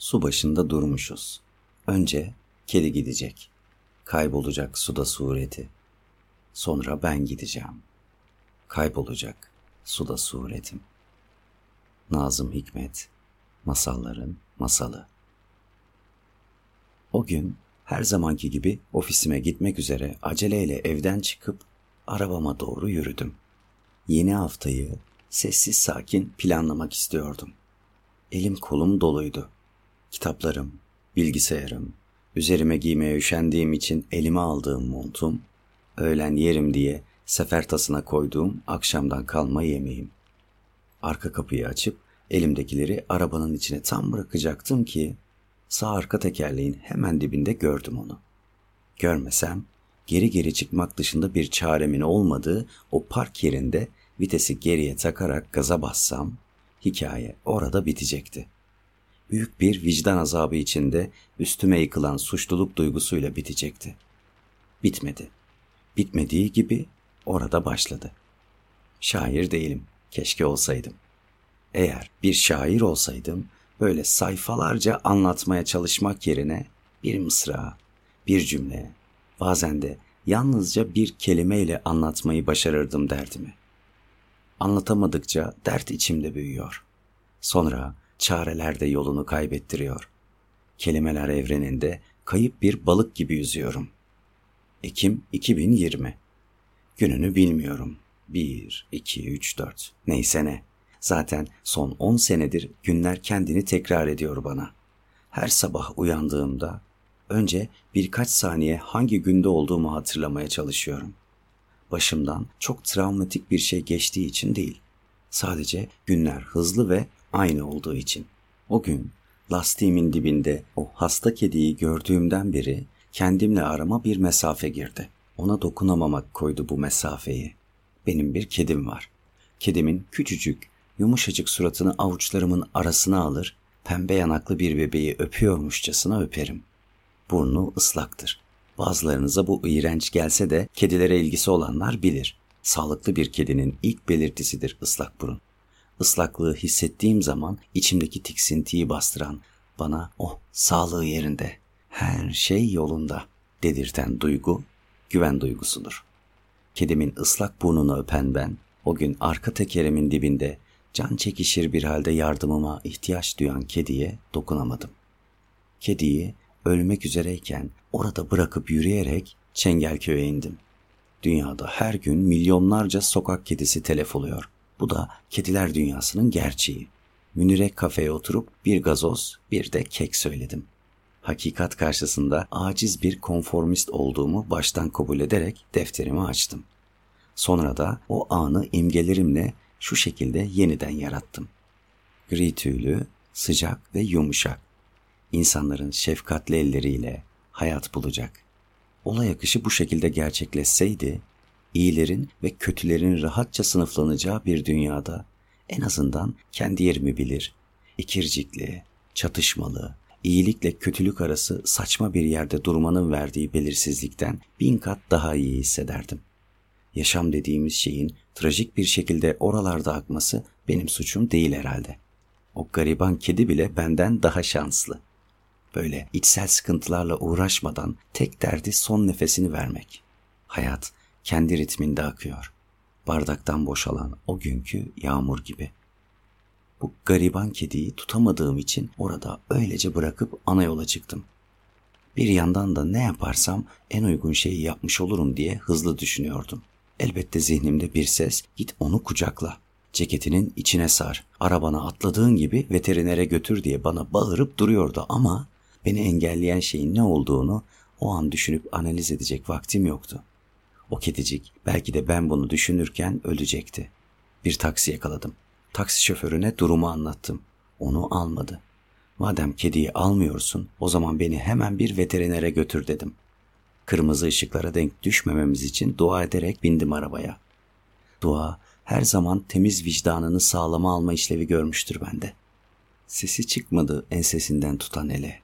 Su başında durmuşuz. Önce kedi gidecek. Kaybolacak suda sureti. Sonra ben gideceğim. Kaybolacak suda suretim. Nazım Hikmet Masalların Masalı O gün her zamanki gibi ofisime gitmek üzere aceleyle evden çıkıp arabama doğru yürüdüm. Yeni haftayı sessiz sakin planlamak istiyordum. Elim kolum doluydu. Kitaplarım, bilgisayarım, üzerime giymeye üşendiğim için elime aldığım montum, öğlen yerim diye sefer tasına koyduğum akşamdan kalma yemeğim. Arka kapıyı açıp elimdekileri arabanın içine tam bırakacaktım ki sağ arka tekerleğin hemen dibinde gördüm onu. Görmesem geri geri çıkmak dışında bir çaremin olmadığı o park yerinde vitesi geriye takarak gaza bassam hikaye orada bitecekti. Büyük bir vicdan azabı içinde üstüme yıkılan suçluluk duygusuyla bitecekti. Bitmedi. Bitmediği gibi orada başladı. Şair değilim. Keşke olsaydım. Eğer bir şair olsaydım böyle sayfalarca anlatmaya çalışmak yerine bir mısra, bir cümle, bazen de yalnızca bir kelimeyle anlatmayı başarırdım derdimi. Anlatamadıkça dert içimde büyüyor. Sonra çareler de yolunu kaybettiriyor. Kelimeler evreninde kayıp bir balık gibi yüzüyorum. Ekim 2020 Gününü bilmiyorum. 1, 2, 3, 4 neyse ne. Zaten son 10 senedir günler kendini tekrar ediyor bana. Her sabah uyandığımda önce birkaç saniye hangi günde olduğumu hatırlamaya çalışıyorum. Başımdan çok travmatik bir şey geçtiği için değil. Sadece günler hızlı ve aynı olduğu için. O gün lastiğimin dibinde o hasta kediyi gördüğümden beri kendimle arama bir mesafe girdi. Ona dokunamamak koydu bu mesafeyi. Benim bir kedim var. Kedimin küçücük, yumuşacık suratını avuçlarımın arasına alır, pembe yanaklı bir bebeği öpüyormuşçasına öperim. Burnu ıslaktır. Bazılarınıza bu iğrenç gelse de kedilere ilgisi olanlar bilir. Sağlıklı bir kedinin ilk belirtisidir ıslak burun. Islaklığı hissettiğim zaman içimdeki tiksintiyi bastıran, bana oh sağlığı yerinde, her şey yolunda dedirten duygu güven duygusudur. Kedimin ıslak burnunu öpen ben, o gün arka tekerimin dibinde can çekişir bir halde yardımıma ihtiyaç duyan kediye dokunamadım. Kediyi ölmek üzereyken orada bırakıp yürüyerek Çengelköy'e indim. Dünyada her gün milyonlarca sokak kedisi telef oluyor. Bu da kediler dünyasının gerçeği. Münire kafeye oturup bir gazoz bir de kek söyledim. Hakikat karşısında aciz bir konformist olduğumu baştan kabul ederek defterimi açtım. Sonra da o anı imgelerimle şu şekilde yeniden yarattım. Gri tüylü, sıcak ve yumuşak. İnsanların şefkatli elleriyle hayat bulacak. Olay akışı bu şekilde gerçekleşseydi, iyilerin ve kötülerin rahatça sınıflanacağı bir dünyada en azından kendi yerimi bilir. İkircikli, çatışmalı, iyilikle kötülük arası saçma bir yerde durmanın verdiği belirsizlikten bin kat daha iyi hissederdim. Yaşam dediğimiz şeyin trajik bir şekilde oralarda akması benim suçum değil herhalde. O gariban kedi bile benden daha şanslı. Böyle içsel sıkıntılarla uğraşmadan tek derdi son nefesini vermek. Hayat kendi ritminde akıyor. Bardaktan boşalan o günkü yağmur gibi. Bu gariban kediyi tutamadığım için orada öylece bırakıp ana yola çıktım. Bir yandan da ne yaparsam en uygun şeyi yapmış olurum diye hızlı düşünüyordum. Elbette zihnimde bir ses git onu kucakla. Ceketinin içine sar. Arabana atladığın gibi veterinere götür diye bana bağırıp duruyordu ama beni engelleyen şeyin ne olduğunu o an düşünüp analiz edecek vaktim yoktu. O kedicik belki de ben bunu düşünürken ölecekti. Bir taksi yakaladım. Taksi şoförüne durumu anlattım. Onu almadı. Madem kediyi almıyorsun o zaman beni hemen bir veterinere götür dedim. Kırmızı ışıklara denk düşmememiz için dua ederek bindim arabaya. Dua her zaman temiz vicdanını sağlama alma işlevi görmüştür bende. Sesi çıkmadı ensesinden tutan ele.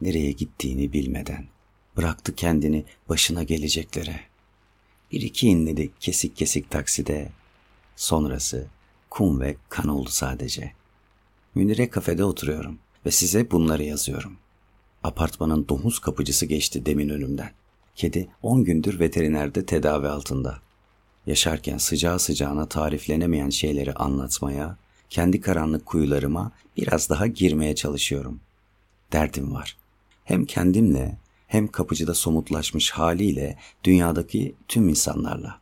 Nereye gittiğini bilmeden. Bıraktı kendini başına geleceklere. Bir iki inledi kesik kesik takside. Sonrası kum ve kan oldu sadece. Münire kafede oturuyorum. ve size bunları yazıyorum. Apartmanın domuz kapıcısı geçti demin önümden. Kedi 10 gündür veterinerde tedavi altında. Yaşarken sıcağı sıcağına tariflenemeyen şeyleri anlatmaya, kendi karanlık kuyularıma biraz daha girmeye çalışıyorum. Derdim var. Hem kendimle hem kapıcıda somutlaşmış haliyle dünyadaki tüm insanlarla.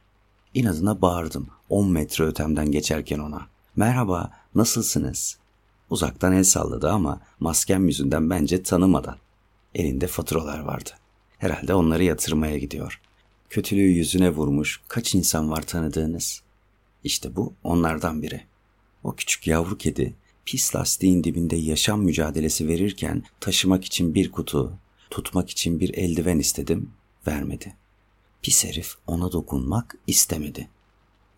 İnadına bağırdım 10 metre ötemden geçerken ona. Merhaba, nasılsınız? Uzaktan el salladı ama maskem yüzünden bence tanımadan. Elinde faturalar vardı. Herhalde onları yatırmaya gidiyor. Kötülüğü yüzüne vurmuş kaç insan var tanıdığınız? İşte bu onlardan biri. O küçük yavru kedi pis lastiğin dibinde yaşam mücadelesi verirken taşımak için bir kutu, tutmak için bir eldiven istedim, vermedi. Pis herif ona dokunmak istemedi.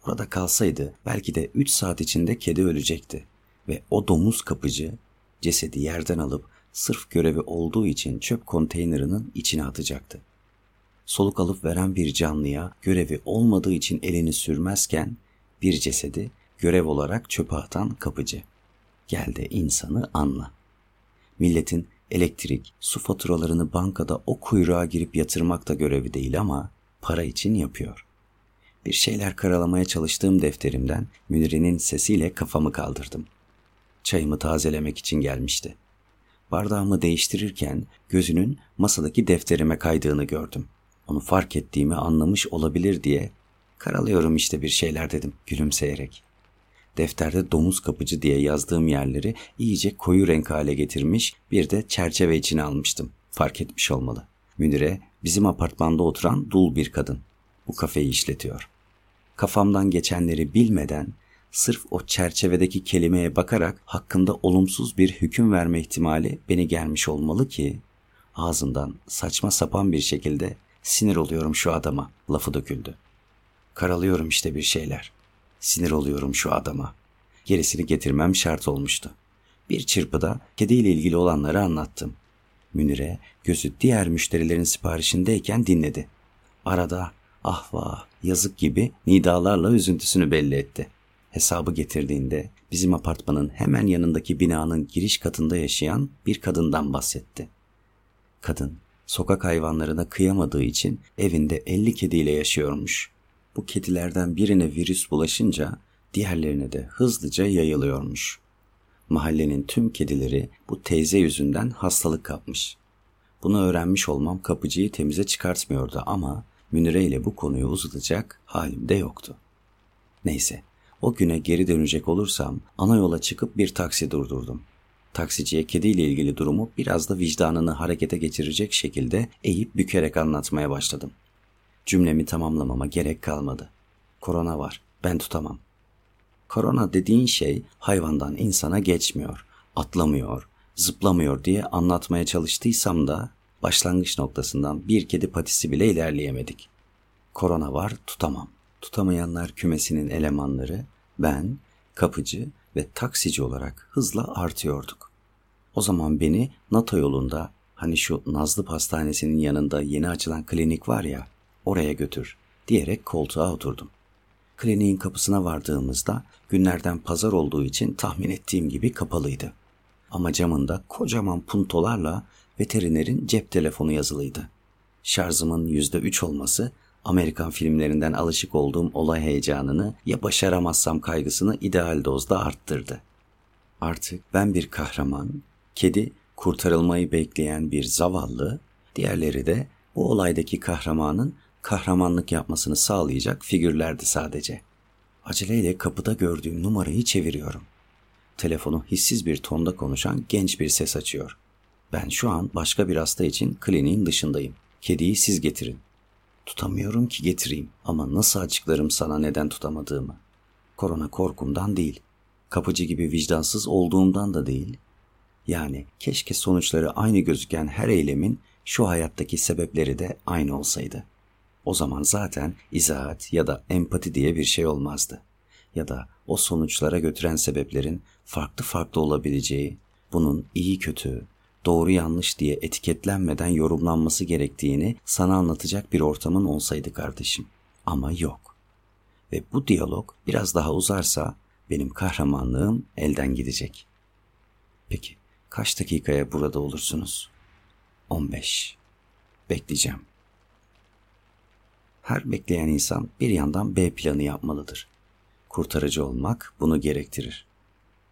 Orada kalsaydı belki de 3 saat içinde kedi ölecekti ve o domuz kapıcı cesedi yerden alıp sırf görevi olduğu için çöp konteynerinin içine atacaktı. Soluk alıp veren bir canlıya görevi olmadığı için elini sürmezken bir cesedi görev olarak çöpe atan kapıcı. Gel de insanı anla. Milletin elektrik, su faturalarını bankada o kuyruğa girip yatırmak da görevi değil ama para için yapıyor. Bir şeyler karalamaya çalıştığım defterimden Münir'in sesiyle kafamı kaldırdım. Çayımı tazelemek için gelmişti. Bardağımı değiştirirken gözünün masadaki defterime kaydığını gördüm. Onu fark ettiğimi anlamış olabilir diye karalıyorum işte bir şeyler dedim gülümseyerek. Defterde domuz kapıcı diye yazdığım yerleri iyice koyu renk hale getirmiş bir de çerçeve içine almıştım. Fark etmiş olmalı. Münire bizim apartmanda oturan dul bir kadın. Bu kafeyi işletiyor. Kafamdan geçenleri bilmeden sırf o çerçevedeki kelimeye bakarak hakkında olumsuz bir hüküm verme ihtimali beni gelmiş olmalı ki ağzından saçma sapan bir şekilde sinir oluyorum şu adama lafı döküldü. Karalıyorum işte bir şeyler. Sinir oluyorum şu adama. Gerisini getirmem şart olmuştu. Bir çırpıda kediyle ilgili olanları anlattım. Münire gözü diğer müşterilerin siparişindeyken dinledi. Arada ah vah yazık gibi nidalarla üzüntüsünü belli etti. Hesabı getirdiğinde bizim apartmanın hemen yanındaki binanın giriş katında yaşayan bir kadından bahsetti. Kadın sokak hayvanlarına kıyamadığı için evinde 50 kediyle yaşıyormuş. Bu kedilerden birine virüs bulaşınca diğerlerine de hızlıca yayılıyormuş. Mahallenin tüm kedileri bu teyze yüzünden hastalık kapmış. Bunu öğrenmiş olmam kapıcıyı temize çıkartmıyordu ama Münire ile bu konuyu uzatacak halim de yoktu. Neyse, o güne geri dönecek olursam ana yola çıkıp bir taksi durdurdum. Taksiciye kediyle ilgili durumu biraz da vicdanını harekete geçirecek şekilde eğip bükerek anlatmaya başladım. Cümlemi tamamlamama gerek kalmadı. Korona var, ben tutamam. Korona dediğin şey hayvandan insana geçmiyor, atlamıyor, zıplamıyor diye anlatmaya çalıştıysam da başlangıç noktasından bir kedi patisi bile ilerleyemedik. Korona var, tutamam. Tutamayanlar kümesinin elemanları, ben, kapıcı ve taksici olarak hızla artıyorduk. O zaman beni NATO yolunda hani şu Nazlı Pastanesi'nin yanında yeni açılan klinik var ya oraya götür diyerek koltuğa oturdum. Kliniğin kapısına vardığımızda günlerden pazar olduğu için tahmin ettiğim gibi kapalıydı. Ama camında kocaman puntolarla veterinerin cep telefonu yazılıydı. Şarjımın %3 olması Amerikan filmlerinden alışık olduğum olay heyecanını ya başaramazsam kaygısını ideal dozda arttırdı. Artık ben bir kahraman, kedi kurtarılmayı bekleyen bir zavallı, diğerleri de bu olaydaki kahramanın kahramanlık yapmasını sağlayacak figürlerdi sadece. Aceleyle kapıda gördüğüm numarayı çeviriyorum. Telefonu hissiz bir tonda konuşan genç bir ses açıyor. Ben şu an başka bir hasta için kliniğin dışındayım. Kediyi siz getirin. Tutamıyorum ki getireyim ama nasıl açıklarım sana neden tutamadığımı? Korona korkumdan değil. Kapıcı gibi vicdansız olduğumdan da değil. Yani keşke sonuçları aynı gözüken her eylemin şu hayattaki sebepleri de aynı olsaydı. O zaman zaten izahat ya da empati diye bir şey olmazdı. Ya da o sonuçlara götüren sebeplerin farklı farklı olabileceği, bunun iyi kötü, doğru yanlış diye etiketlenmeden yorumlanması gerektiğini sana anlatacak bir ortamın olsaydı kardeşim. Ama yok. Ve bu diyalog biraz daha uzarsa benim kahramanlığım elden gidecek. Peki Kaç dakikaya burada olursunuz? 15. Bekleyeceğim. Her bekleyen insan bir yandan B planı yapmalıdır. Kurtarıcı olmak bunu gerektirir.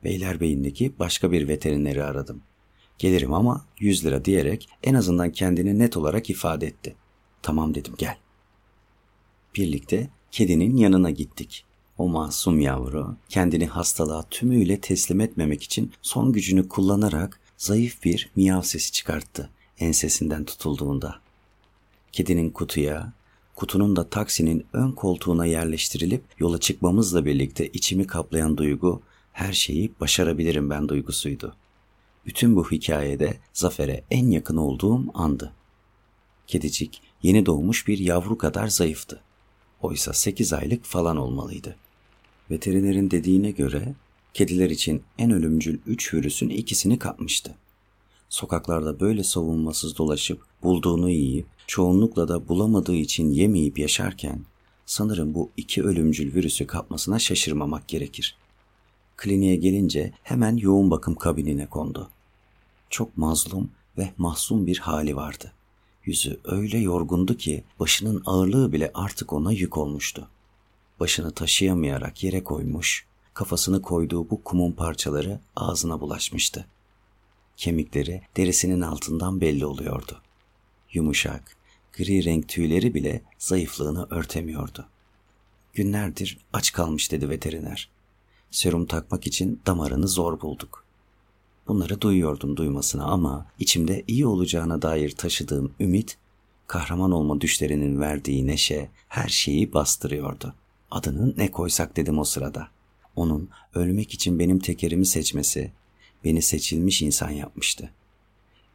Beylerbeyi'ndeki başka bir veterineri aradım. Gelirim ama 100 lira diyerek en azından kendini net olarak ifade etti. Tamam dedim gel. Birlikte kedinin yanına gittik. O masum yavru kendini hastalığa tümüyle teslim etmemek için son gücünü kullanarak zayıf bir miyav sesi çıkarttı ensesinden tutulduğunda. Kedinin kutuya, kutunun da taksinin ön koltuğuna yerleştirilip yola çıkmamızla birlikte içimi kaplayan duygu her şeyi başarabilirim ben duygusuydu. Bütün bu hikayede zafere en yakın olduğum andı. Kedicik yeni doğmuş bir yavru kadar zayıftı. Oysa 8 aylık falan olmalıydı. Veterinerin dediğine göre kediler için en ölümcül 3 virüsün ikisini kapmıştı. Sokaklarda böyle savunmasız dolaşıp bulduğunu yiyip çoğunlukla da bulamadığı için yemeyip yaşarken sanırım bu iki ölümcül virüsü kapmasına şaşırmamak gerekir. Kliniğe gelince hemen yoğun bakım kabinine kondu. Çok mazlum ve mahzun bir hali vardı. Yüzü öyle yorgundu ki başının ağırlığı bile artık ona yük olmuştu. Başını taşıyamayarak yere koymuş, kafasını koyduğu bu kumun parçaları ağzına bulaşmıştı. Kemikleri derisinin altından belli oluyordu. Yumuşak, gri renk tüyleri bile zayıflığını örtemiyordu. Günlerdir aç kalmış dedi veteriner. Serum takmak için damarını zor bulduk. Bunları duyuyordum duymasına ama içimde iyi olacağına dair taşıdığım ümit, kahraman olma düşlerinin verdiği neşe her şeyi bastırıyordu. Adını ne koysak dedim o sırada. Onun ölmek için benim tekerimi seçmesi, beni seçilmiş insan yapmıştı.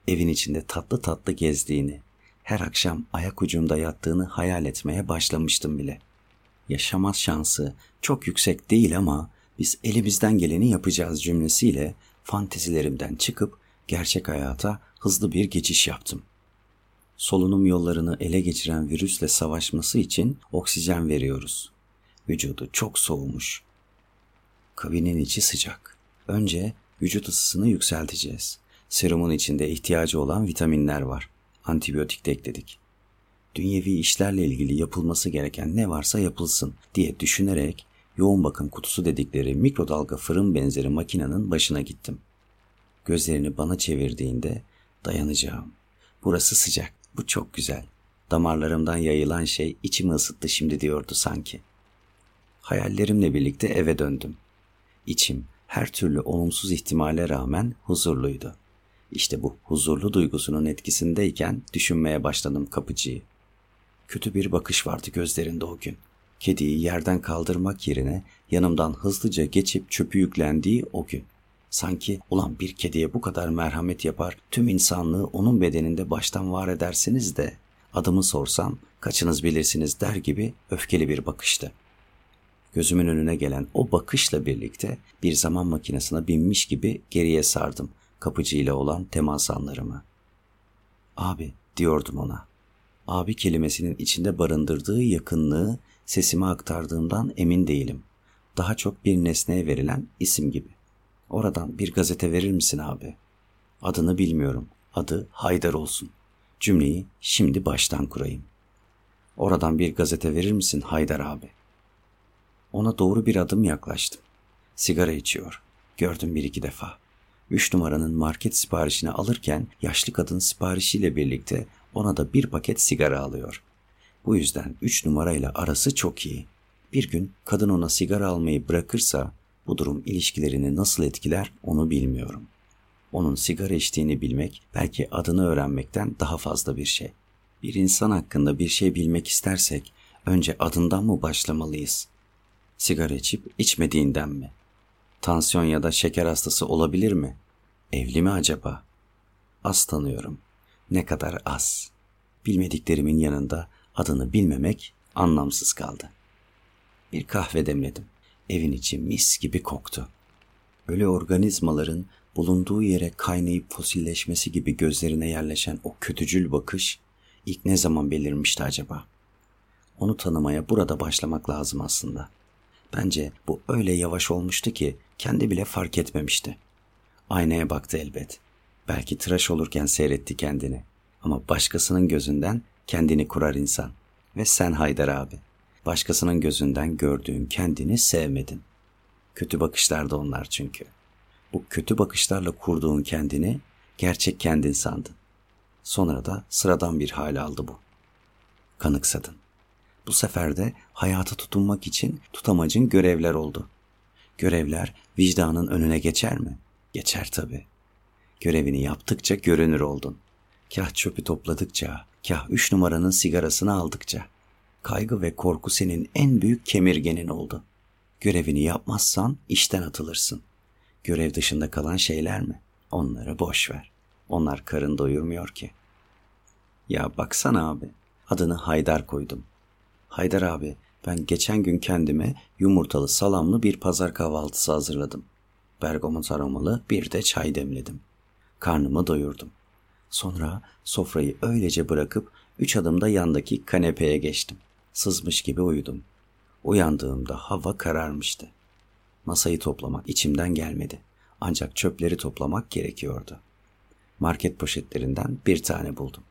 Evin içinde tatlı tatlı gezdiğini, her akşam ayak ucumda yattığını hayal etmeye başlamıştım bile. Yaşama şansı çok yüksek değil ama biz elimizden geleni yapacağız cümlesiyle fantezilerimden çıkıp gerçek hayata hızlı bir geçiş yaptım. Solunum yollarını ele geçiren virüsle savaşması için oksijen veriyoruz. Vücudu çok soğumuş. Kabinin içi sıcak. Önce vücut ısısını yükselteceğiz. Serumun içinde ihtiyacı olan vitaminler var. Antibiyotik de ekledik. Dünyevi işlerle ilgili yapılması gereken ne varsa yapılsın diye düşünerek yoğun bakım kutusu dedikleri mikrodalga fırın benzeri makinenin başına gittim. Gözlerini bana çevirdiğinde dayanacağım. Burası sıcak, bu çok güzel. Damarlarımdan yayılan şey içimi ısıttı şimdi diyordu sanki. Hayallerimle birlikte eve döndüm. İçim her türlü olumsuz ihtimale rağmen huzurluydu. İşte bu huzurlu duygusunun etkisindeyken düşünmeye başladım kapıcıyı. Kötü bir bakış vardı gözlerinde o gün. Kediyi yerden kaldırmak yerine yanımdan hızlıca geçip çöpü yüklendiği o gün. Sanki ulan bir kediye bu kadar merhamet yapar, tüm insanlığı onun bedeninde baştan var edersiniz de adımı sorsam kaçınız bilirsiniz der gibi öfkeli bir bakıştı. Gözümün önüne gelen o bakışla birlikte bir zaman makinesine binmiş gibi geriye sardım kapıcıyla olan temas anlarımı. Abi diyordum ona. Abi kelimesinin içinde barındırdığı yakınlığı sesime aktardığımdan emin değilim. Daha çok bir nesneye verilen isim gibi. Oradan bir gazete verir misin abi? Adını bilmiyorum. Adı Haydar olsun. Cümleyi şimdi baştan kurayım. Oradan bir gazete verir misin Haydar abi? Ona doğru bir adım yaklaştım. Sigara içiyor. Gördüm bir iki defa. Üç numaranın market siparişini alırken yaşlı kadın siparişiyle birlikte ona da bir paket sigara alıyor. Bu yüzden üç numarayla arası çok iyi. Bir gün kadın ona sigara almayı bırakırsa bu durum ilişkilerini nasıl etkiler onu bilmiyorum. Onun sigara içtiğini bilmek belki adını öğrenmekten daha fazla bir şey. Bir insan hakkında bir şey bilmek istersek önce adından mı başlamalıyız? Sigara içip içmediğinden mi? Tansiyon ya da şeker hastası olabilir mi? Evli mi acaba? Az tanıyorum. Ne kadar az. Bilmediklerimin yanında adını bilmemek anlamsız kaldı. Bir kahve demledim. Evin içi mis gibi koktu. Ölü organizmaların bulunduğu yere kaynayıp fosilleşmesi gibi gözlerine yerleşen o kötücül bakış ilk ne zaman belirmişti acaba? Onu tanımaya burada başlamak lazım aslında. Bence bu öyle yavaş olmuştu ki kendi bile fark etmemişti. Aynaya baktı elbet. Belki tıraş olurken seyretti kendini. Ama başkasının gözünden kendini kurar insan. Ve sen Haydar abi. Başkasının gözünden gördüğün kendini sevmedin. Kötü bakışlarda onlar çünkü. Bu kötü bakışlarla kurduğun kendini gerçek kendin sandın. Sonra da sıradan bir hal aldı bu. Kanıksadın. Bu sefer de hayata tutunmak için tutamacın görevler oldu. Görevler vicdanın önüne geçer mi? Geçer tabii. Görevini yaptıkça görünür oldun. Kah çöpü topladıkça, kah üç numaranın sigarasını aldıkça. Kaygı ve korku senin en büyük kemirgenin oldu. Görevini yapmazsan işten atılırsın. Görev dışında kalan şeyler mi? Onları boş ver. Onlar karın doyurmuyor ki. Ya baksana abi, adını Haydar koydum. Haydar abi, ben geçen gün kendime yumurtalı salamlı bir pazar kahvaltısı hazırladım. Bergamot aromalı bir de çay demledim. Karnımı doyurdum. Sonra sofrayı öylece bırakıp üç adımda yandaki kanepeye geçtim. Sızmış gibi uyudum. Uyandığımda hava kararmıştı. Masayı toplamak içimden gelmedi. Ancak çöpleri toplamak gerekiyordu. Market poşetlerinden bir tane buldum.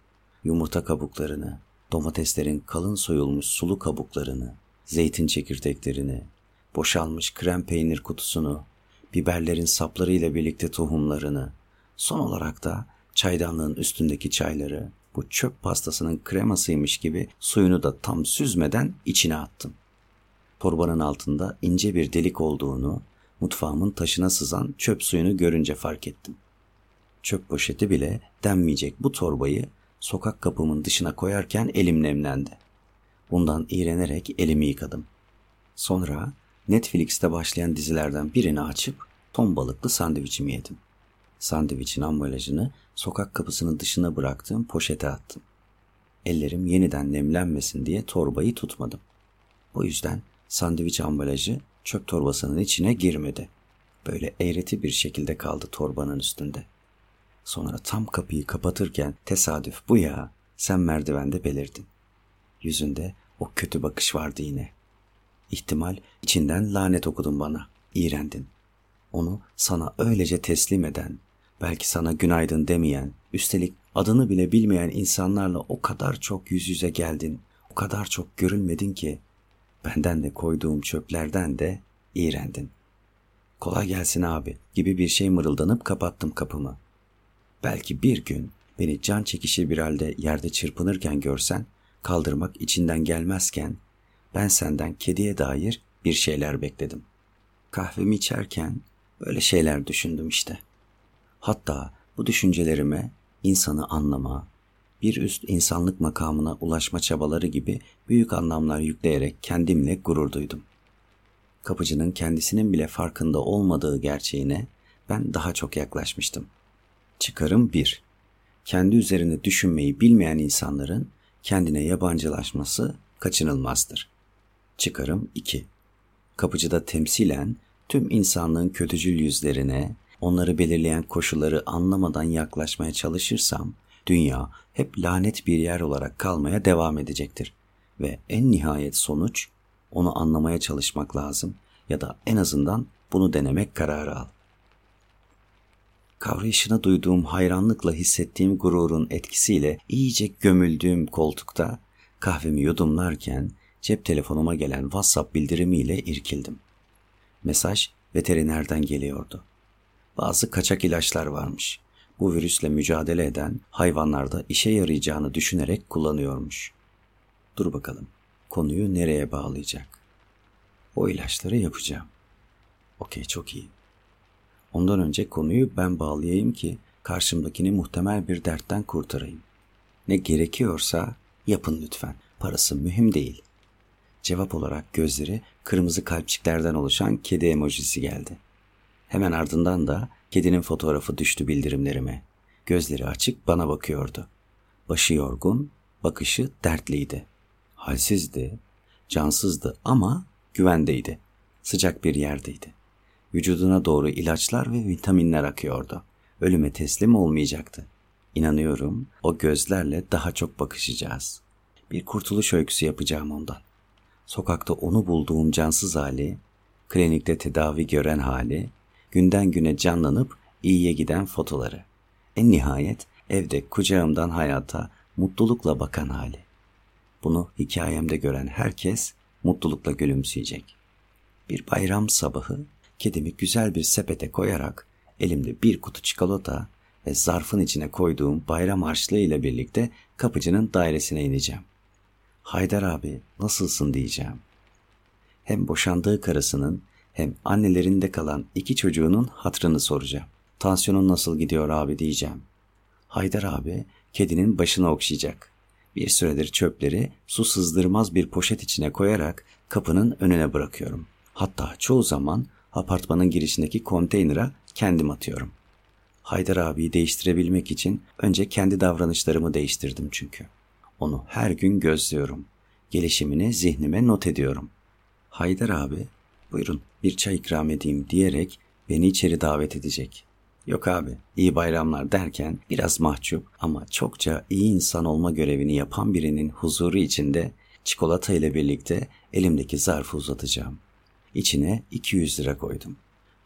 Yumurta kabuklarını, domateslerin kalın soyulmuş sulu kabuklarını, zeytin çekirdeklerini, boşalmış krem peynir kutusunu, biberlerin saplarıyla birlikte tohumlarını, son olarak da çaydanlığın üstündeki çayları, bu çöp pastasının kremasıymış gibi suyunu da tam süzmeden içine attım. Torbanın altında ince bir delik olduğunu, mutfağımın taşına sızan çöp suyunu görünce fark ettim. Çöp poşeti bile denmeyecek bu torbayı sokak kapımın dışına koyarken elim nemlendi. Bundan iğrenerek elimi yıkadım. Sonra Netflix'te başlayan dizilerden birini açıp ton balıklı sandviçimi yedim. Sandviçin ambalajını sokak kapısının dışına bıraktığım poşete attım. Ellerim yeniden nemlenmesin diye torbayı tutmadım. Bu yüzden sandviç ambalajı çöp torbasının içine girmedi. Böyle eğreti bir şekilde kaldı torbanın üstünde. Sonra tam kapıyı kapatırken tesadüf bu ya sen merdivende belirdin. Yüzünde o kötü bakış vardı yine. İhtimal içinden lanet okudun bana. İğrendin. Onu sana öylece teslim eden, belki sana günaydın demeyen, üstelik adını bile bilmeyen insanlarla o kadar çok yüz yüze geldin, o kadar çok görülmedin ki benden de koyduğum çöplerden de iğrendin. Kolay gelsin abi gibi bir şey mırıldanıp kapattım kapımı. Belki bir gün beni can çekişir bir halde yerde çırpınırken görsen, kaldırmak içinden gelmezken ben senden kediye dair bir şeyler bekledim. Kahvemi içerken böyle şeyler düşündüm işte. Hatta bu düşüncelerime insanı anlama, bir üst insanlık makamına ulaşma çabaları gibi büyük anlamlar yükleyerek kendimle gurur duydum. Kapıcının kendisinin bile farkında olmadığı gerçeğine ben daha çok yaklaşmıştım. Çıkarım 1. Kendi üzerine düşünmeyi bilmeyen insanların kendine yabancılaşması kaçınılmazdır. Çıkarım 2. Kapıcıda temsilen tüm insanlığın kötücül yüzlerine, onları belirleyen koşulları anlamadan yaklaşmaya çalışırsam, dünya hep lanet bir yer olarak kalmaya devam edecektir. Ve en nihayet sonuç, onu anlamaya çalışmak lazım ya da en azından bunu denemek kararı al. Kavrayışına duyduğum hayranlıkla hissettiğim gururun etkisiyle iyice gömüldüğüm koltukta kahvemi yudumlarken cep telefonuma gelen WhatsApp bildirimiyle irkildim. Mesaj veterinerden geliyordu. Bazı kaçak ilaçlar varmış. Bu virüsle mücadele eden hayvanlarda işe yarayacağını düşünerek kullanıyormuş. Dur bakalım, konuyu nereye bağlayacak? O ilaçları yapacağım. Okey, çok iyi. Ondan önce konuyu ben bağlayayım ki karşımdakini muhtemel bir dertten kurtarayım. Ne gerekiyorsa yapın lütfen. Parası mühim değil. Cevap olarak gözleri kırmızı kalpçiklerden oluşan kedi emojisi geldi. Hemen ardından da kedinin fotoğrafı düştü bildirimlerime. Gözleri açık bana bakıyordu. Başı yorgun, bakışı dertliydi. Halsizdi, cansızdı ama güvendeydi. Sıcak bir yerdeydi. Vücuduna doğru ilaçlar ve vitaminler akıyordu. Ölüme teslim olmayacaktı. İnanıyorum o gözlerle daha çok bakışacağız. Bir kurtuluş öyküsü yapacağım ondan. Sokakta onu bulduğum cansız hali, klinikte tedavi gören hali, günden güne canlanıp iyiye giden fotoları. En nihayet evde kucağımdan hayata mutlulukla bakan hali. Bunu hikayemde gören herkes mutlulukla gülümseyecek. Bir bayram sabahı kedimi güzel bir sepete koyarak elimde bir kutu çikolata ve zarfın içine koyduğum bayram harçlığı ile birlikte kapıcının dairesine ineceğim. Haydar abi nasılsın diyeceğim. Hem boşandığı karısının hem annelerinde kalan iki çocuğunun hatrını soracağım. Tansiyonun nasıl gidiyor abi diyeceğim. Haydar abi kedinin başını okşayacak. Bir süredir çöpleri su sızdırmaz bir poşet içine koyarak kapının önüne bırakıyorum. Hatta çoğu zaman apartmanın girişindeki konteynere kendim atıyorum. Haydar abiyi değiştirebilmek için önce kendi davranışlarımı değiştirdim çünkü. Onu her gün gözlüyorum. Gelişimini zihnime not ediyorum. Haydar abi, buyurun bir çay ikram edeyim diyerek beni içeri davet edecek. Yok abi, iyi bayramlar derken biraz mahcup ama çokça iyi insan olma görevini yapan birinin huzuru içinde çikolata ile birlikte elimdeki zarfı uzatacağım. İçine 200 lira koydum.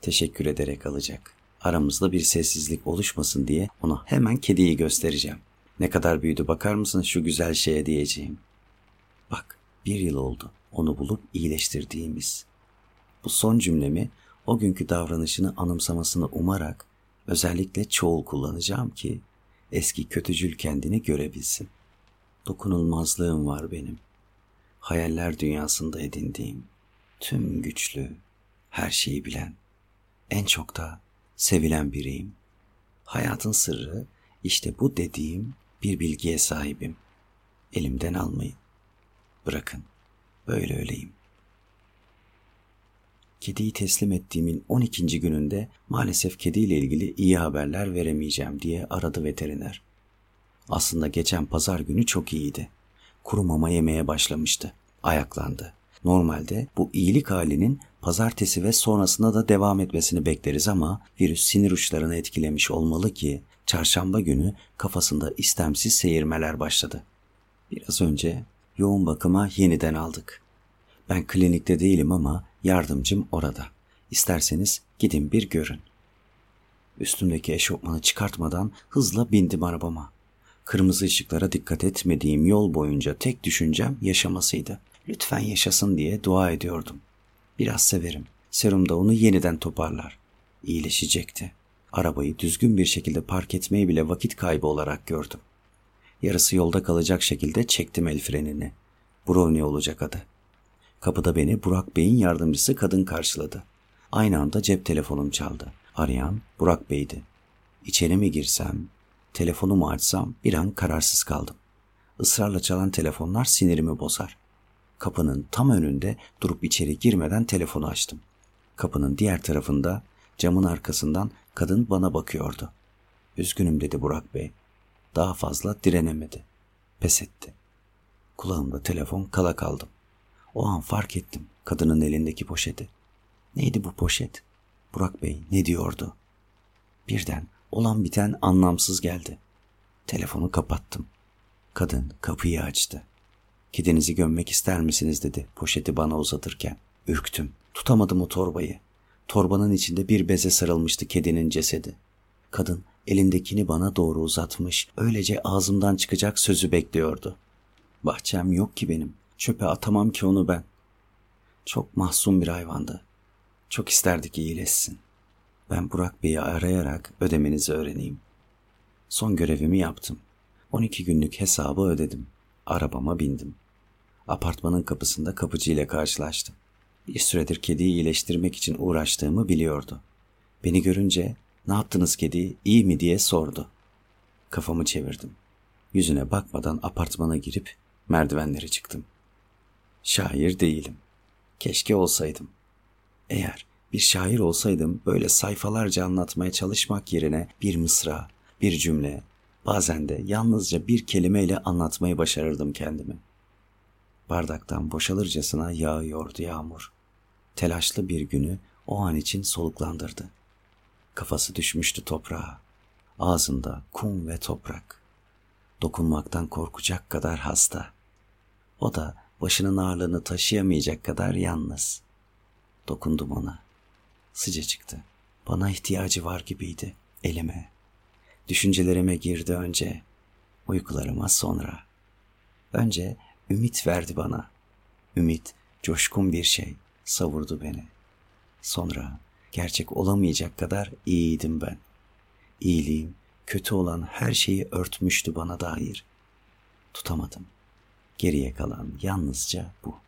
Teşekkür ederek alacak. Aramızda bir sessizlik oluşmasın diye ona hemen kediyi göstereceğim. Ne kadar büyüdü bakar mısın şu güzel şeye diyeceğim. Bak bir yıl oldu onu bulup iyileştirdiğimiz. Bu son cümlemi o günkü davranışını anımsamasını umarak özellikle çoğul kullanacağım ki eski kötücül kendini görebilsin. Dokunulmazlığım var benim. Hayaller dünyasında edindiğim, tüm güçlü, her şeyi bilen, en çok da sevilen biriyim. Hayatın sırrı işte bu dediğim bir bilgiye sahibim. Elimden almayın. Bırakın. Böyle öyleyim. Kediyi teslim ettiğimin 12. gününde maalesef kediyle ilgili iyi haberler veremeyeceğim diye aradı veteriner. Aslında geçen pazar günü çok iyiydi. Kuru mama yemeye başlamıştı. Ayaklandı. Normalde bu iyilik halinin pazartesi ve sonrasında da devam etmesini bekleriz ama virüs sinir uçlarını etkilemiş olmalı ki çarşamba günü kafasında istemsiz seyirmeler başladı. Biraz önce yoğun bakıma yeniden aldık. Ben klinikte değilim ama yardımcım orada. İsterseniz gidin bir görün. Üstümdeki eşofmanı çıkartmadan hızla bindim arabama. Kırmızı ışıklara dikkat etmediğim yol boyunca tek düşüncem yaşamasıydı. Lütfen yaşasın diye dua ediyordum. Biraz severim. Serum da onu yeniden toparlar. İyileşecekti. Arabayı düzgün bir şekilde park etmeyi bile vakit kaybı olarak gördüm. Yarısı yolda kalacak şekilde çektim el frenini. Brownie olacak adı. Kapıda beni Burak Bey'in yardımcısı kadın karşıladı. Aynı anda cep telefonum çaldı. Arayan Burak Bey'di. İçeri mi girsem, telefonumu açsam bir an kararsız kaldım. Israrla çalan telefonlar sinirimi bozar. Kapının tam önünde durup içeri girmeden telefonu açtım. Kapının diğer tarafında camın arkasından kadın bana bakıyordu. Üzgünüm dedi Burak Bey. Daha fazla direnemedi. Pes etti. Kulağımda telefon kala kaldım. O an fark ettim kadının elindeki poşeti. Neydi bu poşet? Burak Bey ne diyordu? Birden olan biten anlamsız geldi. Telefonu kapattım. Kadın kapıyı açtı. Kedinizi gömmek ister misiniz dedi poşeti bana uzatırken. Ürktüm. Tutamadım o torbayı. Torbanın içinde bir beze sarılmıştı kedinin cesedi. Kadın elindekini bana doğru uzatmış, öylece ağzımdan çıkacak sözü bekliyordu. Bahçem yok ki benim. Çöpe atamam ki onu ben. Çok mahzun bir hayvandı. Çok isterdik iyileşsin. Ben Burak Bey'i arayarak ödemenizi öğreneyim. Son görevimi yaptım. 12 günlük hesabı ödedim. Arabama bindim. Apartmanın kapısında kapıcı ile karşılaştım. Bir süredir kediyi iyileştirmek için uğraştığımı biliyordu. Beni görünce ne yaptınız kedi iyi mi diye sordu. Kafamı çevirdim. Yüzüne bakmadan apartmana girip merdivenlere çıktım. Şair değilim. Keşke olsaydım. Eğer bir şair olsaydım böyle sayfalarca anlatmaya çalışmak yerine bir mısra, bir cümle, bazen de yalnızca bir kelimeyle anlatmayı başarırdım kendimi. Bardaktan boşalırcasına yağıyordu yağmur. Telaşlı bir günü o an için soluklandırdı. Kafası düşmüştü toprağa. Ağzında kum ve toprak. Dokunmaktan korkacak kadar hasta. O da başının ağırlığını taşıyamayacak kadar yalnız. Dokundum ona. Sıcacıktı. Bana ihtiyacı var gibiydi elime. Düşüncelerime girdi önce, uykularıma sonra. Önce ümit verdi bana. Ümit coşkun bir şey savurdu beni. Sonra gerçek olamayacak kadar iyiydim ben. İyiliğim kötü olan her şeyi örtmüştü bana dair. Tutamadım. Geriye kalan yalnızca bu.